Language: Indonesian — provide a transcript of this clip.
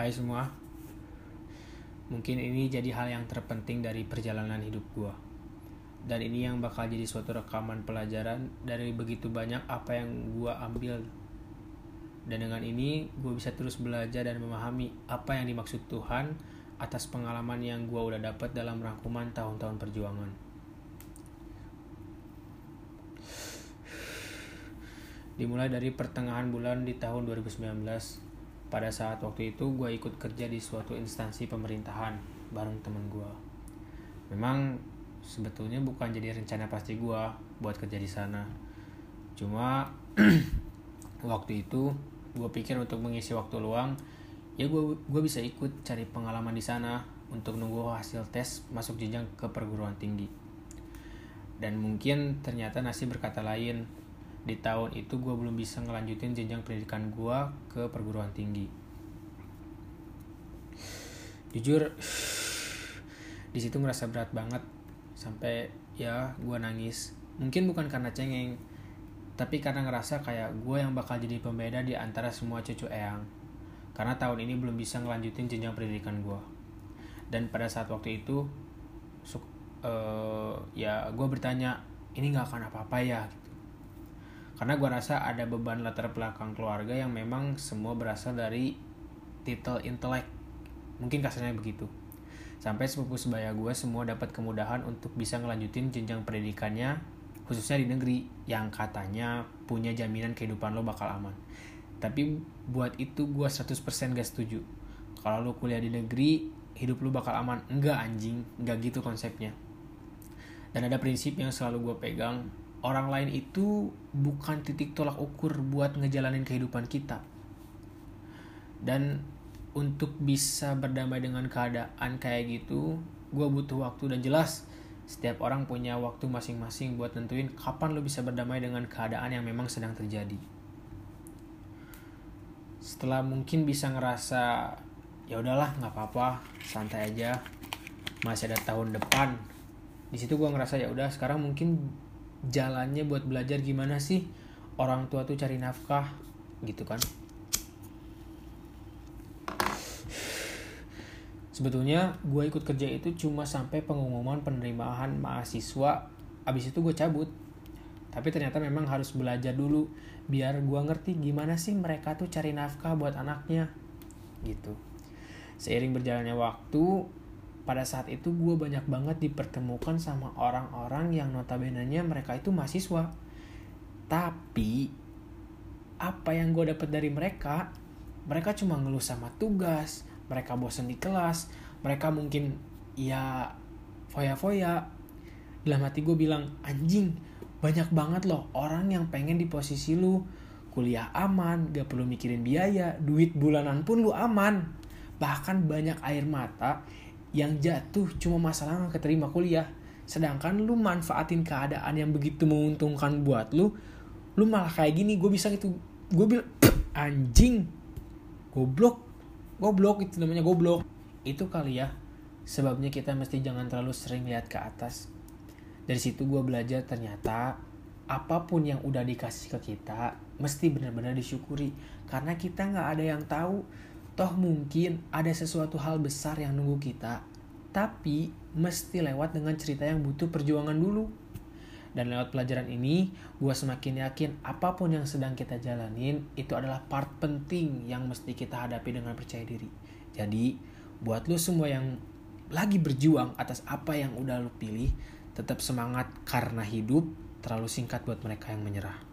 Hai semua, mungkin ini jadi hal yang terpenting dari perjalanan hidup gue. Dan ini yang bakal jadi suatu rekaman pelajaran dari begitu banyak apa yang gue ambil. Dan dengan ini gue bisa terus belajar dan memahami apa yang dimaksud Tuhan atas pengalaman yang gue udah dapat dalam rangkuman tahun-tahun perjuangan. Dimulai dari pertengahan bulan di tahun 2019, pada saat waktu itu gue ikut kerja di suatu instansi pemerintahan bareng temen gue. Memang sebetulnya bukan jadi rencana pasti gue buat kerja di sana. Cuma waktu itu gue pikir untuk mengisi waktu luang ya gue bisa ikut cari pengalaman di sana untuk nunggu hasil tes masuk jenjang ke perguruan tinggi. Dan mungkin ternyata nasib berkata lain di tahun itu gue belum bisa ngelanjutin jenjang pendidikan gue ke perguruan tinggi. Jujur di situ ngerasa berat banget. Sampai ya gue nangis. Mungkin bukan karena cengeng tapi karena ngerasa kayak gue yang bakal jadi pembeda di antara semua cucu eyang. Karena tahun ini belum bisa ngelanjutin jenjang pendidikan gue dan pada saat waktu itu uh, ya gue bertanya ini nggak akan apa-apa ya karena gue rasa ada beban latar belakang keluarga yang memang semua berasal dari titel intelek. Mungkin kasarnya begitu. Sampai sepupu sebaya gue semua dapat kemudahan untuk bisa ngelanjutin jenjang pendidikannya khususnya di negeri yang katanya punya jaminan kehidupan lo bakal aman. Tapi buat itu gue 100% gak setuju. Kalau lo kuliah di negeri hidup lo bakal aman. Enggak anjing. Enggak gitu konsepnya. Dan ada prinsip yang selalu gue pegang orang lain itu bukan titik tolak ukur buat ngejalanin kehidupan kita. Dan untuk bisa berdamai dengan keadaan kayak gitu, gue butuh waktu dan jelas setiap orang punya waktu masing-masing buat nentuin kapan lo bisa berdamai dengan keadaan yang memang sedang terjadi. Setelah mungkin bisa ngerasa ya udahlah nggak apa-apa santai aja masih ada tahun depan di situ gue ngerasa ya udah sekarang mungkin jalannya buat belajar gimana sih orang tua tuh cari nafkah gitu kan. Sebetulnya gue ikut kerja itu cuma sampai pengumuman penerimaan mahasiswa. Abis itu gue cabut. Tapi ternyata memang harus belajar dulu biar gue ngerti gimana sih mereka tuh cari nafkah buat anaknya gitu. Seiring berjalannya waktu pada saat itu gue banyak banget dipertemukan sama orang-orang yang notabene-nya mereka itu mahasiswa. Tapi apa yang gue dapat dari mereka, mereka cuma ngeluh sama tugas, mereka bosen di kelas, mereka mungkin ya foya-foya. Dalam hati gue bilang, anjing, banyak banget loh orang yang pengen di posisi lu kuliah aman, gak perlu mikirin biaya, duit bulanan pun lu aman. Bahkan banyak air mata yang jatuh cuma masalah nggak keterima kuliah. Sedangkan lu manfaatin keadaan yang begitu menguntungkan buat lu lu malah kayak gini. Gue bisa gitu. Gue bilang anjing goblok goblok itu namanya goblok. Itu kali ya sebabnya kita mesti jangan terlalu sering lihat ke atas. Dari situ gue belajar ternyata apa pun yang udah dikasih ke kita mesti benar-benar disyukuri. Karena kita nggak ada yang tahu Toh mungkin ada sesuatu hal besar yang nunggu kita, tapi mesti lewat dengan cerita yang butuh perjuangan dulu. Dan lewat pelajaran ini, gue semakin yakin apa pun yang sedang kita jalanin itu adalah part penting yang mesti kita hadapi dengan percaya diri. Jadi, buat lo semua yang lagi berjuang atas apa yang udah lo pilih, tetap semangat karena hidup terlalu singkat buat mereka yang menyerah.